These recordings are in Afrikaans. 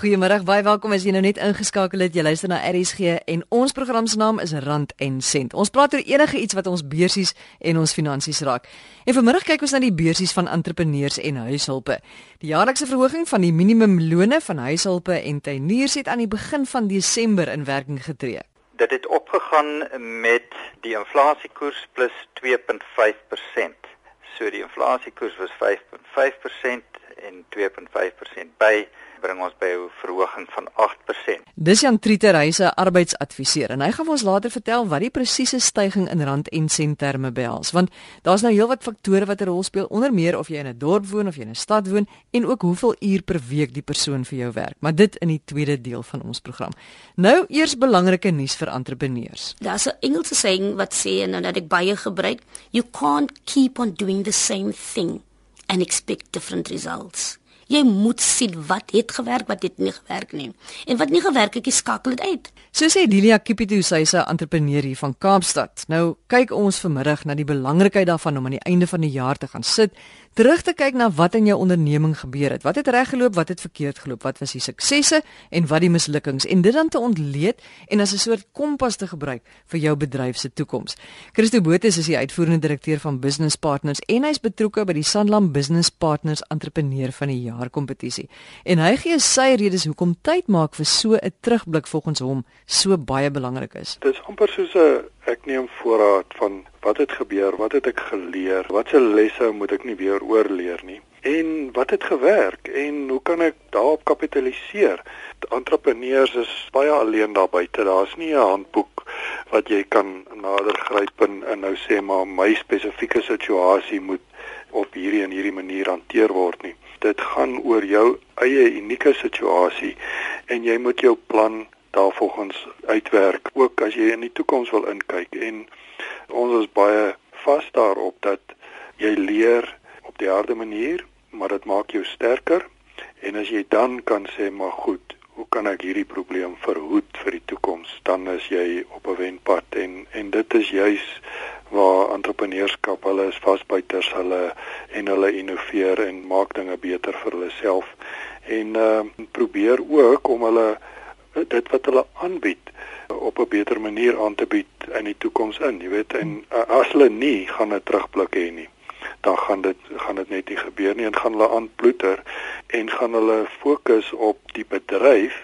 Goeiemôre, baie welkom as jy nou net ingeskakel het. Jy luister na RSG en ons program se naam is Rand en Sent. Ons praat oor enige iets wat ons beursies en ons finansies raak. En vanmiddag kyk ons na die beursies van entrepreneurs en huishulpe. Die jaarlikse verhoging van die minimumlone van huishulpe en tuiniers het aan die begin van Desember in werking getree. Dit het opgegaan met die inflasiekoers plus 2.5%. So die inflasiekoers was 5.5% en 2.5% by bring ons by 'n verhoging van 8%. Dis Jan Trieter, hy's 'n arbeidsadviseur en hy gaan ons later vertel wat die presiese stygings in rand en sent terme behels, want daar's nou heelwat faktore wat 'n rol speel, onder meer of jy in 'n dorp woon of jy in 'n stad woon en ook hoeveel uur per week die persoon vir jou werk. Maar dit in die tweede deel van ons program. Nou eers belangrike nuus vir entrepreneurs. Daar's 'n Engelse saying wat sê en dat ek baie gebruik, you can't keep on doing the same thing and expect different results. Jy moet sien wat het gewerk, wat het nie gewerk nie. En wat nie gewerk het, jy skakel dit uit. So sê Delia Kipitu, sy is 'n entrepreneur hier van Kaapstad. Nou kyk ons vanmiddag na die belangrikheid daarvan om aan die einde van die jaar te gaan sit terug te kyk na wat in jou onderneming gebeur het. Wat het reg geloop, wat het verkeerd geloop, wat was die suksesse en wat die mislukkings en dit dan te ontleed en as 'n soort kompas te gebruik vir jou bedryf se toekoms. Christo Botha is die uitvoerende direkteur van Business Partners en hy's betrokke by die Sanlam Business Partners Entrepreneur van die Jaar kompetisie. En hy gee sy redes hoekom tyd maak vir so 'n terugblik volgens hom so baie belangrik is. Dit is amper soos 'n ek neem voorraad van wat het gebeur, wat het ek geleer, watse lesse moet ek nie weer oorleer nie en wat het gewerk en hoe kan ek daarop kapitaliseer? Entrepreneurs is baie alleen daar buite. Daar's nie 'n handboek wat jy kan nader gryp en, en nou sê maar my spesifieke situasie moet op hierdie en hierdie manier hanteer word nie. Dit gaan oor jou eie unieke situasie en jy moet jou plan daarvolgens uitwerk ook as jy in die toekoms wil inkyk en ons is baie vas daarop dat jy leer op die harde manier maar dit maak jou sterker. En as jy dan kan sê maar goed hoe kan ek hierdie probleem verhoed vir die toekoms? Dan is jy op 'n wenpad en en dit is juis waar entrepreneurskap hulle is vasbyters hulle en hulle innoveer en maak dinge beter vir hulle self. En uh, probeer ook om hulle dit wat hulle aanbied op 'n beter manier aan te bied in die toekoms in, jy weet, en uh, as hulle nie gaan 'n terugblik hê nie, dan gaan dit gaan dit net nie gebeur nie en gaan hulle aanploeter en gaan hulle fokus op die bedryf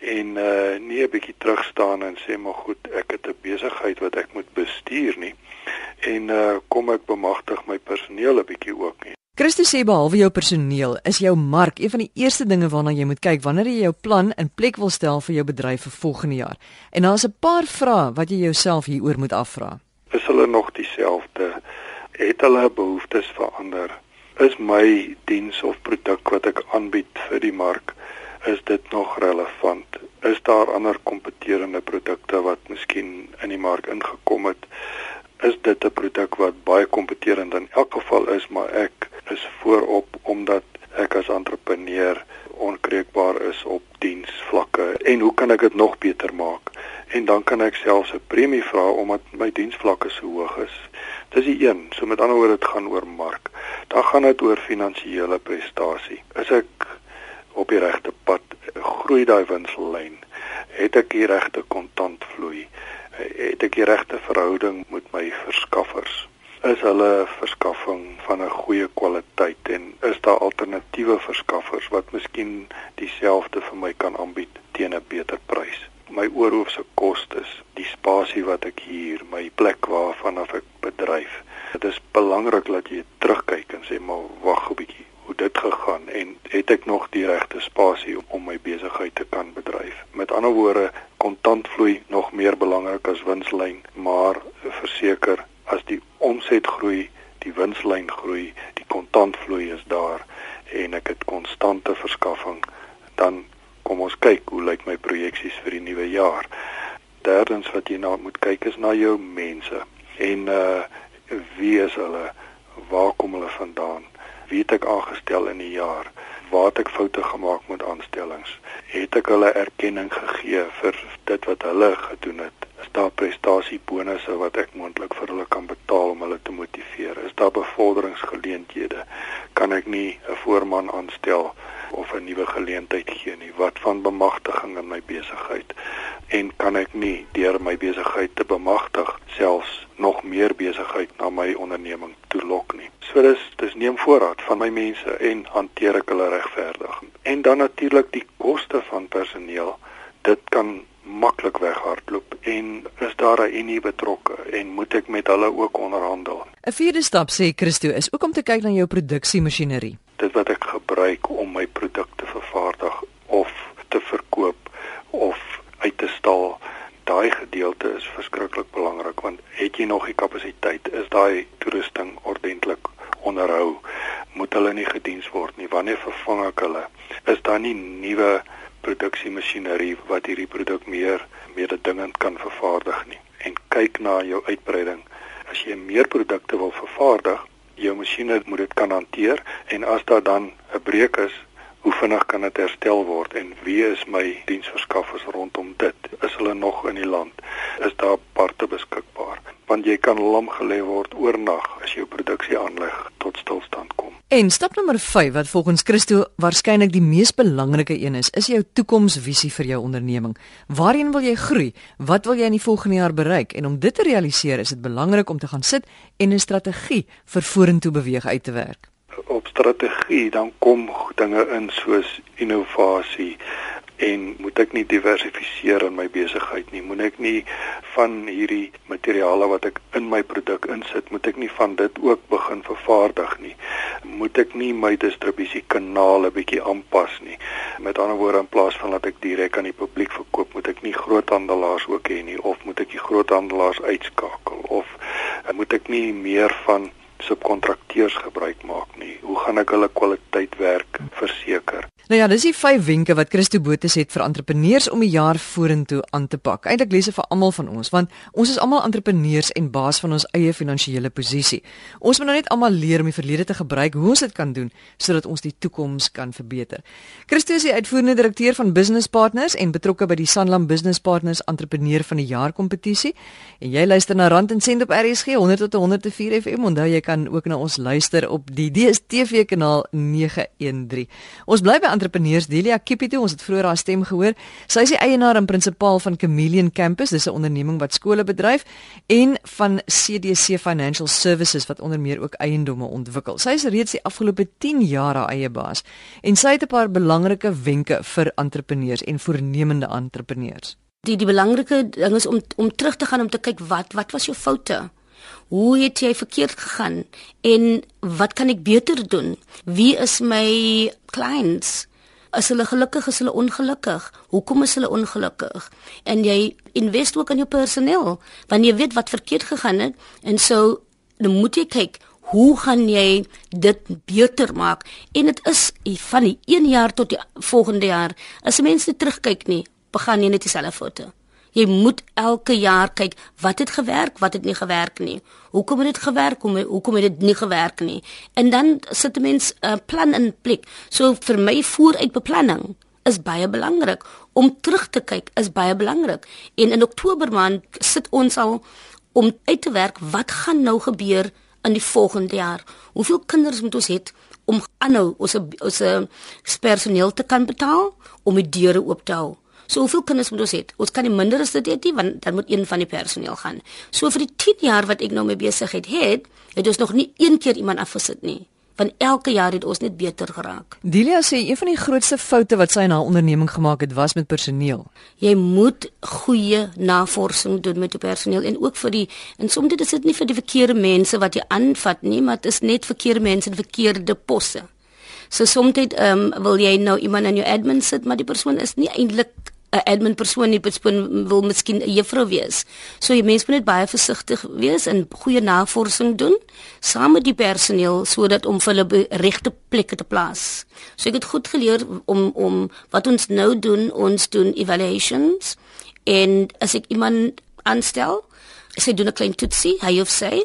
en uh nie 'n bietjie terug staan en sê maar goed, ek het 'n besigheid wat ek moet bestuur nie en uh kom ek bemagtig my personeel 'n bietjie ook nie. Christus sê behalwe jou personeel, is jou mark een van die eerste dinge waarna jy moet kyk wanneer jy jou plan in plek wil stel vir jou bedryf vir volgende jaar. En daar's 'n paar vrae wat jy jouself hieroor moet afvra. Is hulle nog dieselfde? Het hulle behoeftes verander? Is my diens of produk wat ek aanbied vir die mark, is dit nog relevant? Is daar ander kompeterende produkte wat miskien in die mark ingekom het? Is dit 'n produk wat baie kompeterend in elk geval is, maar ek is voorop omdat ek as entrepreneur onkreukbaar is op diensvlakke en hoe kan ek dit nog beter maak? En dan kan ek selfs 'n premie vra omdat my diensvlakke so hoog is. Dis die een. So met ander woorde dit gaan oor mark. Dan gaan dit oor finansiële prestasie. Is ek op die regte pad? Groei daai winslyn? Het ek die regte kontantvloei? Het ek die regte verhouding met my verskaffers? is hulle verskaffing van 'n goeie kwaliteit en is daar alternatiewe verskaffers wat miskien dieselfde vir my kan aanbied teen 'n beter prys. My oorhoofse kostes, die spasie wat ek huur, my plek waarvan af ek bedryf. Dit is belangrik dat jy terugkyk en sê maar wag 'n bietjie, hoe dit gegaan en het ek nog die regte spasie om my besigheid te kan bedryf. Met ander woorde, meer belangrik as winslyn, maar verseker as die omset groei, die winslyn groei, die kontantvloei is daar en ek het konstante verskaffing, dan kom ons kyk hoe lyk my projeksies vir die nuwe jaar. Derdens wat jy nou moet kyk is na jou mense en uh wie is hulle? Waar kom hulle vandaan? Wie het ek aangestel in die jaar? Waar het ek foute gemaak met aanstellings? Het ek hulle erkenning gegee vir dit wat hulle gedoen het? Is daar prestasiebonusse wat ek moontlik vir hulle kan betaal om hulle te bevorderingsgeleenthede? Kan ek nie 'n voorman aanstel of 'n nuwe geleentheid gee nie. Wat van bemagtiging in my besigheid? En kan ek nie deur my besigheid te bemagtig selfs nog meer besigheid na my onderneming toe lok nie. So dis dis neem voorraad van my mense en hanteer ek hulle regverdig. En dan natuurlik die koste van personeel. Dit kan maklik weghardloop en is daar 'n unie betrokke en moet ek met hulle ook onderhandel. 'n Vierde stap sê Christo is ook om te kyk na jou produksiemasjinerie. Dit wat ek gebruik om my produkte vervaardig of te verkoop of uit te stal, daai gedeelte is verskriklik belangrik want het jy nog die kapasiteit, is daai toerusting ordentlik onderhou? Moet hulle nie gediens word nie? Wanneer vervang ek hulle? Is daar nie nuwe produksiemasjinerie wat hierdie produk meer mededingend kan vervaardig nie. En kyk na jou uitbreiding. As jy meer produkte wil vervaardig jou masjiene moet dit kan hanteer en as daar dan 'n breuk is hoe vinnig kan dit herstel word en wie is my diensverskaffers rondom dit is hulle nog in die land is daar parte beskikbaar want jy kan lam gelê word oornag as jou produksie aanleg tot stilstand kom En stap nommer 5 wat volgens Christo waarskynlik die mees belangrike een is, is jou toekomsvisie vir jou onderneming. Waarheen wil jy groei? Wat wil jy in die volgende jaar bereik? En om dit te realiseer, is dit belangrik om te gaan sit en 'n strategie vir vorentoe beweeg uit te werk. Op strategie dan kom dinge in soos innovasie, en moet ek nie diversifiseer in my besigheid nie. Moet ek nie van hierdie materiale wat ek in my produk insit moet ek nie van dit ook begin vervaardig nie. Moet ek nie my distribusiekanale bietjie aanpas nie. Met ander woorde in plaas van dat ek direk aan die publiek verkoop moet ek nie groothandelaars ook hê nie of moet ek die groothandelaars uitskakel of moet ek nie meer van subkontrakteurs gebruik maak nie. Hoe gaan ek hulle kwaliteit werk verseker? Nou ja, dis die vyf wenke wat Christo Botes het vir entrepreneurs om die jaar vorentoe aan te pak. Eintlik dit vir almal van ons want ons is almal entrepreneurs en baas van ons eie finansiële posisie. Ons moet nou net almal leer om die verlede te gebruik hoe ons dit kan doen sodat ons die toekoms kan verbeter. Christo is die uitvoerende direkteur van Business Partners en betrokke by die Sanlam Business Partners Entrepreneur van die Jaar kompetisie. En jy luister na Rand en Sent op RSG 100 tot 104 FM. Onthou jy kan ook na ons luister op die DStv kanaal 913. Ons bly by entrepreneurs Delia Kipito, ons het vroeër haar stem gehoor. Sy is die eienaar en prinsipaal van Chameleon Campus, dis 'n onderneming wat skole bedryf en van CDC Financial Services wat onder meer ook eiendomme ontwikkel. Sy is reeds die afgelope 10 jaar haar eie baas en sy het 'n paar belangrike wenke vir entrepreneurs en voornemende entrepreneurs. Die die belangrike ding is om om terug te gaan om te kyk wat wat was jou foute? Hoe het jy verkeerd gegaan en wat kan ek beter doen? Wie is my clients? As hulle gelukkig is, hulle ongelukkig. Hoekom is hulle ongelukkig? En jy investeer ook in jou personeel, want jy weet wat verkeerd gegaan het en so dan moet jy kyk Hoe gaan jy dit beter maak? En dit is van die 1 jaar tot die volgende jaar. As mense terugkyk nie, begin jy net dieselfde foute. Jy moet elke jaar kyk wat het gewerk, wat het nie gewerk nie. Hoekom het dit gewerk, hoekom hoekom het dit nie gewerk nie? En dan sit 'n mens 'n uh, plan in plek. So vir my vooruitbeplanning is baie belangrik om terug te kyk is baie belangrik. En in Oktober maand sit ons al om uit te werk wat gaan nou gebeur in die volgende jaar. Hoeveel kinders moet ons hê om aanhou ons ons personeel te kan betaal om die deure oop te hou? So hoeveel kinders moet ons hê? Ons kan nie minder as dit hê nie want dan moet een van die personeel gaan. So vir die 10 jaar wat ek nou mee besigheid het, het ons nog nie een keer iemand afgesit nie. Van elke jaar het ons net beter geraak. Delia sê een van die grootste foute wat sy in haar onderneming gemaak het, was met personeel. Jy moet goeie navorsing doen met jou personeel en ook vir die en soms dit is dit nie vir die verkeerde mense wat jy aanvat nie, maar dit is net verkeerde mense in verkeerde posse. So soms dit ehm um, wil jy nou iemand in jou admin sit, maar die persoon is nie eintlik 'n admin persoon nie, persoon wil miskien 'n juffrou wees. So jy mens moet net baie versigtig wees en goeie navorsing doen saam met die personeel sodat om hulle regte plekke te plaas. So ek het goed geleer om om wat ons nou doen, ons doen evaluations en as ek iemand aanstel, sy doen 'n klein toetsie, hy of sy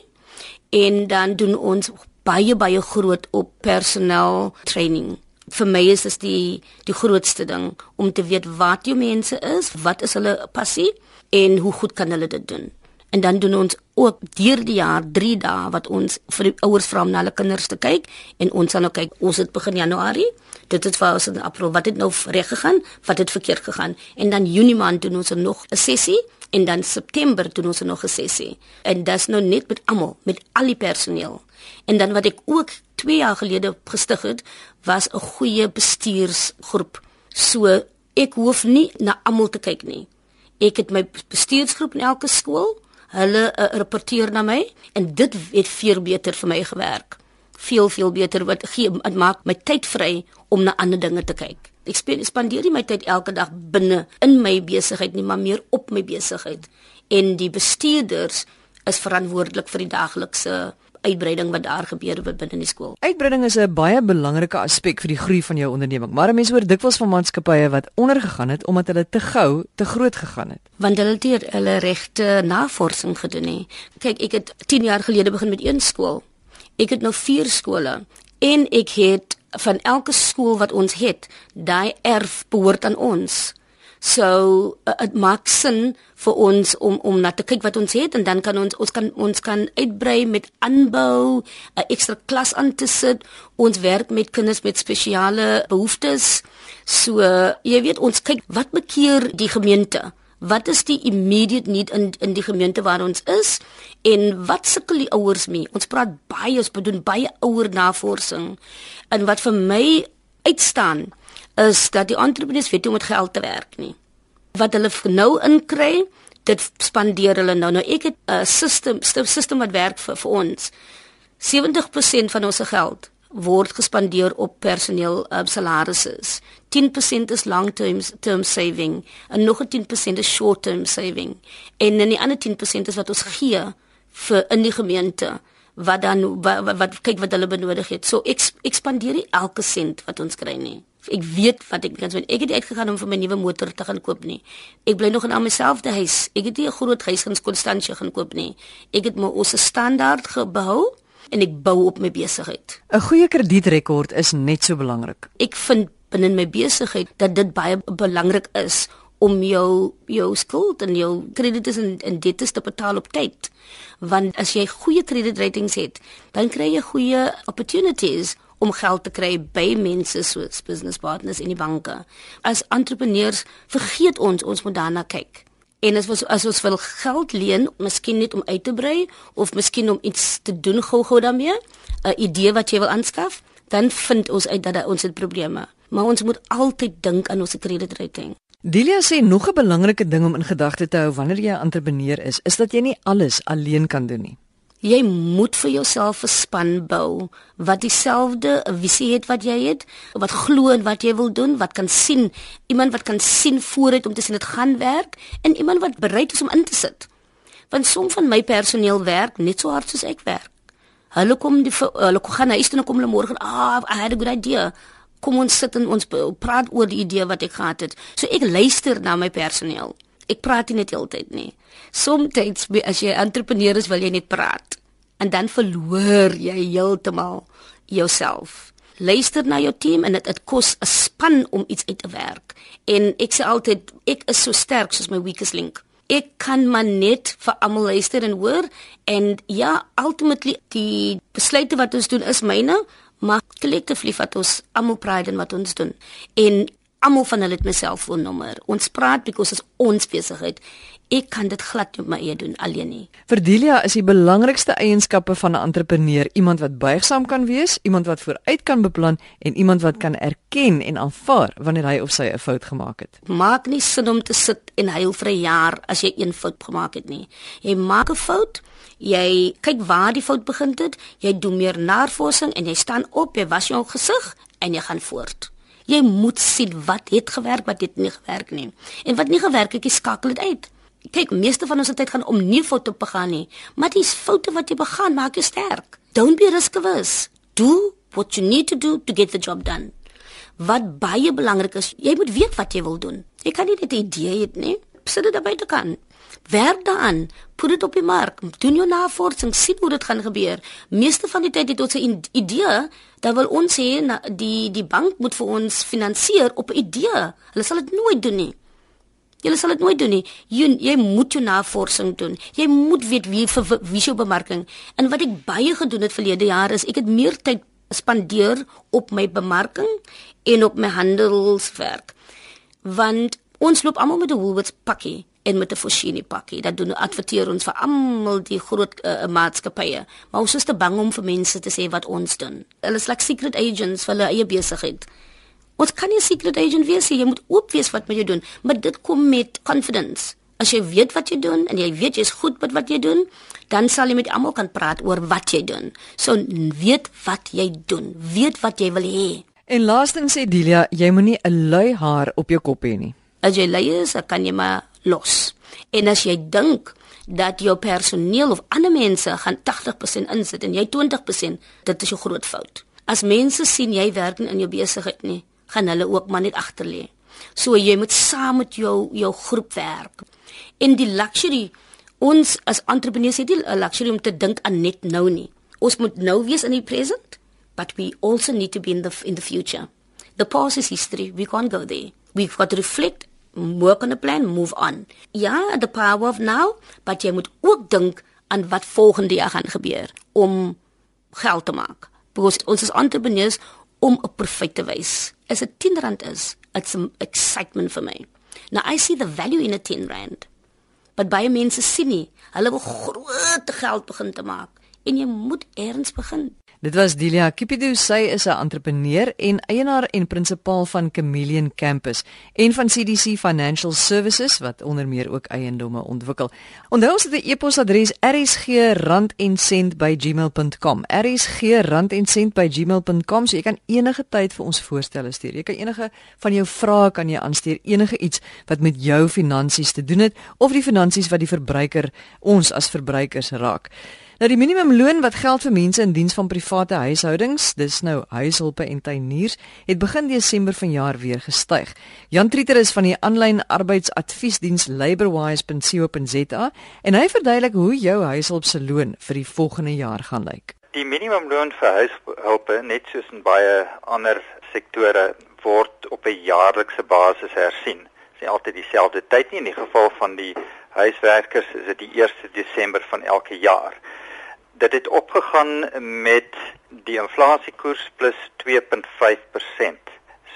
en dan doen ons baie baie groot op personeel training vir my is dit die die grootste ding om te weet wat jou mense is, wat is hulle passie en hoe goed kan hulle dit doen. En dan doen ons ook deur die jaar 3 dae wat ons vir die ouers vra om na hulle kinders te kyk en ons gaan nou kyk ons het begin Januarie dit het vir ons in April wat het nou reg gegaan wat het verkeerd gegaan en dan Junie maand doen ons nog 'n sessie en dan September doen ons nog 'n sessie en dit's nou net met almal met al die personeel. En dan wat ek ook 2 jaar gelede gestig het was 'n goeie bestuursgroep. So ek hoef nie na almal te kyk nie. Ek het my bestuursgroep in elke skool hulle uh, rapporteer na my en dit het veel beter vir my gewerk. Veel veel beter wat gee dit maak my tyd vry om na ander dinge te kyk ek spandeer nie my tyd elke dag binne in my besigheid nie, maar meer op my besigheid. En die bestuurders is verantwoordelik vir die daaglikse uitbreiding wat daar gebeur binne die skool. Uitbreiding is 'n baie belangrike aspek vir die groei van jou onderneming. Maar mense hoor dikwels van maatskappye wat ondergegaan het omdat hulle te gou te groot gegaan het. Want hulle het hulle regte navorsing gedoen nie. Kyk, ek het 10 jaar gelede begin met een skool. Ek het nou 4 skole en ek het van elke skool wat ons het, daai erf behoort aan ons. So dit uh, maak sin vir ons om om na te kyk wat ons het en dan kan ons ons kan ons kan uitbrei met aanbou, 'n ekstra klas aan te sit. Ons werk met kinders met spesiale behoeftes. So uh, jy weet ons kyk wat bekeer die gemeente wat is die immediate need in in die gemeente waar ons is en wat sukkel die ouers mee? Ons praat baie, ons doen baie ouer navorsing. En wat vir my uitstaan is dat die entrepreneurs weet hoe om met geld te werk nie. Wat hulle nou inkry, dit spandeer hulle nou. Nou ek het 'n system, system wat werk vir vir ons. 70% van ons geld word gespandeer op personeel uh, salarisse. 10% is long term term saving en nog 'n 10% is short term saving. En dan die ander 10% is wat ons gee vir in die gemeente wat dan wat, wat kyk wat hulle benodig het. So ek ek spandeer nie elke sent wat ons kry nie. Ek weet wat ek kan doen. Ek het uitgegaan om vir my nuwe motor te gaan koop nie. Ek bly nog in almyselfde huis. Ek het nie 'n groot huis in Konstantie gaan koop nie. Ek het my ons standaard gebou en ek bou op my besigheid. 'n Goeie kredietrekord is net so belangrik. Ek vind binne my besigheid dat dit baie belangrik is om jou jou skuld en jou krediete en, en dit te betaal op tyd. Want as jy goeie kredietratings het, dan kry jy goeie opportunities om geld te kry by mense soos business partners in die banke. As entrepreneurs vergeet ons ons moet daarna kyk. En as ons as ons wil geld leen, miskien net om uit te brei of miskien om iets te doen gou-gou daarmee, 'n idee wat jy wil aanskaf, dan vind ons uit dat ons het probleme. Maar ons moet altyd dink aan ons kreditrating. Delia sê nog 'n belangrike ding om in gedagte te hou wanneer jy 'n entrepreneur is, is dat jy nie alles alleen kan doen nie. Jy moet vir jouself 'n span bou wat dieselfde visie het wat jy het, wat glo in wat jy wil doen, wat kan sien, iemand wat kan sien vooruit om te sien dit gaan werk en iemand wat bereid is om in te sit. Want som van my personeel werk net so hard soos ek werk. Hulle kom die hulle gaan huis toe en kom hulle môre, "Ah, I had a good idea." Kom ons sit en ons praat oor die idee wat ek gehad het. So ek luister na my personeel. Ek praat nie net heeltyd nie. Somstyds as jy entrepreneur is, wil jy net praat. En dan verloor jy heeltemal jouself. Luister na jou team en dit kos 'n span om iets uit te werk. En ek sê altyd ek is so sterk soos my weakest link. Ek kan maar net vir almal luister en hoor en ja, ultimately die besluite wat ons doen is myne, maar collectively wat ons almal pride in wat ons doen. En almal van hulle het my selfoonnommer. Ons praat because is ons besigheid. Ek kan dit glad nie op my eie doen alleen nie. Vir Delia is die belangrikste eienskappe van 'n entrepreneur iemand wat buigsaam kan wees, iemand wat vooruit kan beplan en iemand wat kan erken en aanvaar wanneer hy of sy 'n fout gemaak het. Maak nie sin om te sit en huil vir 'n jaar as jy een fout gemaak het nie. Jy maak 'n fout, jy kyk waar die fout begin het, jy doen meer navorsing en jy staan op, jy was jou gesig en jy gaan voort. Jy moet sien wat het gewerk, wat het nie gewerk nie. En wat nie gewerk het, jy skakel dit uit. Kyk, meeste van ons tyd gaan om nie foute te begaan nie, maar dis foute wat jy begaan maak jou sterk. Don't be risk-averse. Do what you need to do to get the job done. Wat baie belangrik is, jy moet weet wat jy wil doen. Jy kan nie net 'n idee hê nie. Sit dit daarby te kan. Werk daaraan, put dit op die mark, doen jou navorsing, sien hoe dit gaan gebeur. Meeste van die tyd het ons 'n idee, dan wil ons hê die die bank moet vir ons finansier op 'n idee. Hulle sal dit nooit doen nie. Jy sal dit nooit doen nie. Jy jy moet jou navorsing doen. Jy moet weet wie vir wie jou bemarking. En wat ek baie gedoen het verlede jaar is ek het meer tyd spandeer op my bemarking en op my handelswerk. Want ons loop almal met 'n Woolworths pakkie en met 'n Foschini pakkie. Dat doen adverteer ons vir almal die groot uh, maatskappye. Maar ons is te bang om vir mense te sê wat ons doen. Hulle is like secret agents vir hulle eie besigheid. Ons kan nie secret agent wees nie. Jy moet oop wees wat jy doen, maar dit kom met confidence. As jy weet wat jy doen en jy weet jy's goed met wat jy doen, dan sal jy met almal kan praat oor wat jy doen. So weet wat jy doen, weet wat jy wil hê. En laastens sê Delia, jy moenie 'n lui haar op jou kop hê nie. As jy lui is, kan jy maar los. En as jy dink dat jou personeel of ander mense gaan 80% insit en jy 20%, dit is 'n groot fout. As mense sien jy werk in jou besigheid nie, gaan hulle ook maar net agter lê. So jy moet saam met jou jou groep werk. En die luxury ons as entrepreneurs het die luxury om te dink aan net nou nie. Ons moet nou wees in die present, but we also need to be in the in the future. The past is history. We can't go there. We've got to reflect, work on a plan, move on. Ja, the power of now, but jy moet ook dink aan wat volgende jaar gaan gebeur om geld te maak. Because ons as entrepreneurs om 'n profit te wys. As dit 10 rand is, it's some excitement for me. Now I see the value in a 10 rand. But baie mense sien nie, hulle wil groot geld begin te maak en jy moet eers begin. Dit was Delia Kipidu, sy is 'n entrepreneur en eienaar en prinsipaal van Chameleon Campus en van CDC Financial Services wat onder meer ook eiendomme ontwikkel. Onthou ons het 'n e-posadres rsg@gmail.com. rsg@gmail.com. So jy kan enige tyd vir ons voorstelle stuur. Jy kan enige van jou vrae kan jy aanstuur, enige iets wat met jou finansies te doen het of die finansies wat die verbruiker ons as verbruikers raak. Nou die minimumloon wat geld vir mense in diens van private huishoudings, dis nou huishulpe en tuiniers, het begin Desember vanjaar weer gestyg. Jan Trieter is van die aanlyn arbeidsadviesdiens laborwise.co.za en hy verduidelik hoe jou huishulp se loon vir die volgende jaar gaan lyk. Die minimumloon vir huishulpe, net soos in baie ander sektore, word op 'n jaarlikse basis hersien. Dit is altyd dieselfde tyd nie in die geval van die huiswerkers is dit die 1 Desember van elke jaar dit het opgegaan met die inflasiekoers plus 2.5%.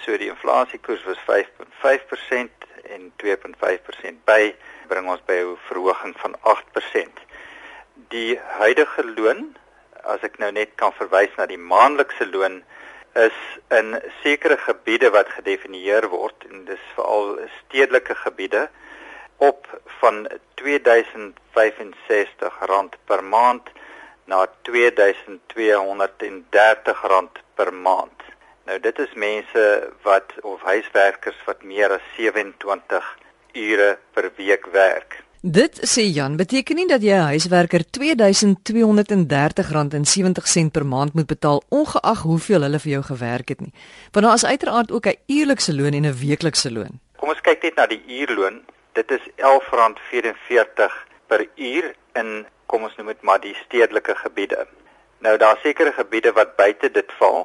So die inflasiekoers was 5.5% en 2.5% by bring ons by 'n verhoging van 8%. Die huidige loon, as ek nou net kan verwys na die maandelikse loon, is in sekere gebiede wat gedefinieer word en dis veral stedelike gebiede op van R2065 per maand na R2230 per maand. Nou dit is mense wat of huiswerkers wat meer as 27 ure per week werk. Dit sê Jan, beteken nie dat jy 'n huiswerker R2230.70 per maand moet betaal ongeag hoeveel hulle vir jou gewerk het nie. Want daar is uiteraard ook 'n uurlikse loon en 'n weeklikse loon. Kom ons kyk net na die uurloon. Dit is R11.44 per uur in kom ons noem dit maar die stedelike gebiede. Nou daar sekerre gebiede wat buite dit val.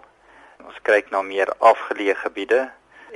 Ons kyk na meer afgeleë gebiede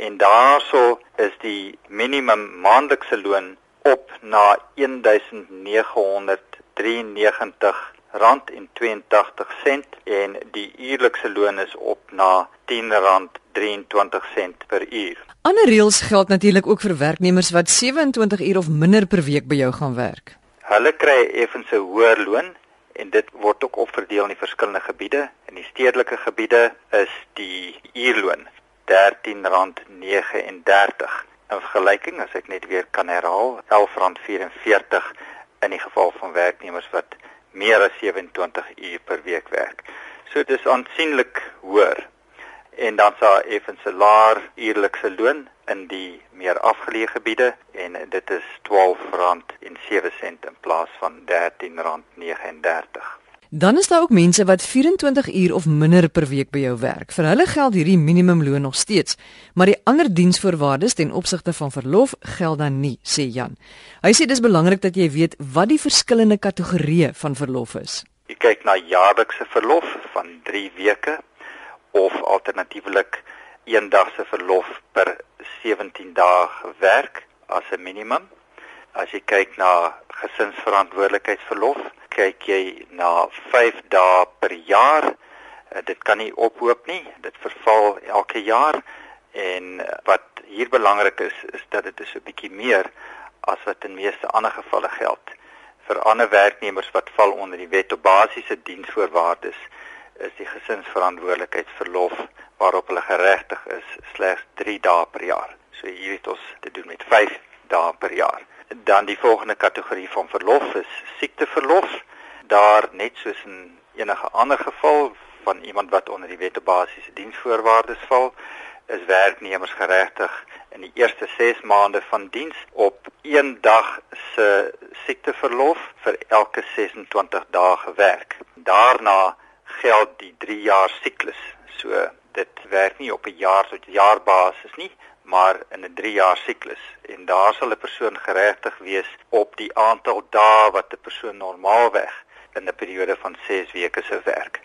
en daarso is die minimum maandelikse loon op na 1993 rand en 82 sent en die uurlikse loon is op na 10 rand 23 sent per uur. Ander reëls geld natuurlik ook vir werknemers wat 27 uur of minder per week by jou gaan werk. Hulle kry effens 'n hoër loon en dit word ook opverdeel in die verskillende gebiede. In die stedelike gebiede is die uurloon R13.39 in vergelyking as ek net weer kan herhaal R11.44 in die geval van werknemers wat meer as 27 uur per week werk. So dis aansienlik hoër en dan sal effens 'n laer uurlikse loon in die meer afgeleë gebiede en dit is R12.07 in plaas van R13.39. Dan is daar ook mense wat 24 uur of minder per week by jou werk. Vir hulle geld hierdie minimumloon nog steeds, maar die ander diensvoorwaardes ten opsigte van verlof geld dan nie, sê Jan. Hy sê dis belangrik dat jy weet wat die verskillende kategorieë van verlof is. Jy kyk na jaarlikse verlof van 3 weke of alternatiefelik een dag se verlof per 17 dae werk as 'n minimum. As jy kyk na gesinsverantwoordelikheidsverlof, kyk jy na 5 dae per jaar. Uh, dit kan nie ophoop nie. Dit verval elke jaar en uh, wat hier belangrik is is dat dit is 'n bietjie meer as wat in meeste ander gevalle geld vir ander werknemers wat val onder die wet op basiese diensvoorwaardes is die gesinsverantwoordelikheidsverlof waarop hulle geregtig is slegs 3 dae per jaar. So hier het ons te doen met 5 dae per jaar. Dan die volgende kategorie van verlof is siekteverlof. Daar net soos in enige ander geval van iemand wat onder die wet op basiese diensvoorwaardes val, is werknemers geregtig in die eerste 6 maande van diens op 1 dag se siekteverlof vir elke 26 dae gewerk. Daarna geld die 3 jaar siklus. So dit werk nie op 'n jaar tot jaar basis nie, maar in 'n 3 jaar siklus. En daar sal 'n persoon geregtig wees op die aantal dae wat 'n persoon normaalweg in 'n periode van 6 weke se werk.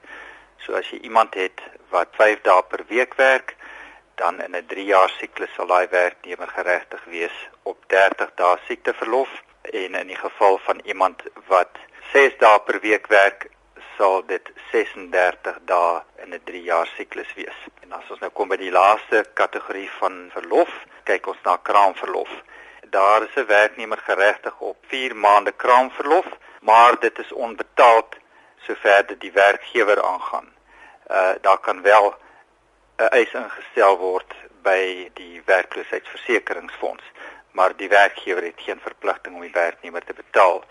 So as jy iemand het wat 5 dae per week werk, dan in 'n 3 jaar siklus sal daai werknemer geregtig wees op 30 dae siekteverlof en in die geval van iemand wat 6 dae per week werk sal dit 36 dae in 'n 3 jaar siklus wees. En as ons nou kom by die laaste kategorie van verlof, kyk ons na kraamverlof. Daar is 'n werknemer geregtig op 4 maande kraamverlof, maar dit is onbetaald sover dit die werkgewer aangaan. Uh daar kan wel 'n eis ingestel word by die werkloosheidsversekeringsfonds, maar die werkgewer het geen verpligting om die werknemer te betaal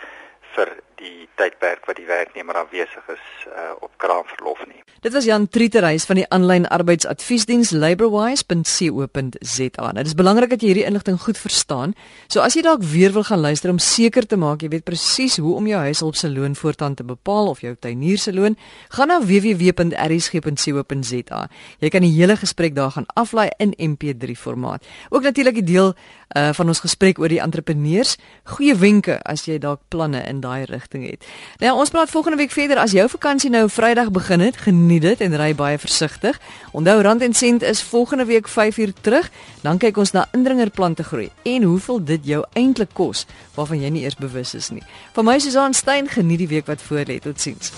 vir die tydperk wat die werknemer afwesig is uh, op kraamverlof nie. Dit was Jan Trieterhuis van die aanlyn arbeidsadviesdiens laborwise.co.za. Nou, dit is belangrik dat jy hierdie inligting goed verstaan. So as jy dalk weer wil gaan luister om seker te maak jy weet presies hoe om jou huishulp se loon voortaan te bepaal of jou tuinier se loon, gaan na www.rsg.co.za. Jy kan die hele gesprek daar gaan aflaai in MP3 formaat. Ook natuurlik die deel uh, van ons gesprek oor die entrepreneurs. Goeie wenke as jy dalk planne in daai rigting het. Nou ons praat volgende week verder as jou vakansie nou Vrydag begin het. Geniet dit en ry baie versigtig. Onthou Rand en Sent is volgende week 5 uur terug. Dan kyk ons na indringerplante groei en hoeveel dit jou eintlik kos waarvan jy nie eers bewus is nie. Van my Susan Stein geniet die week wat voorlê. Totsiens.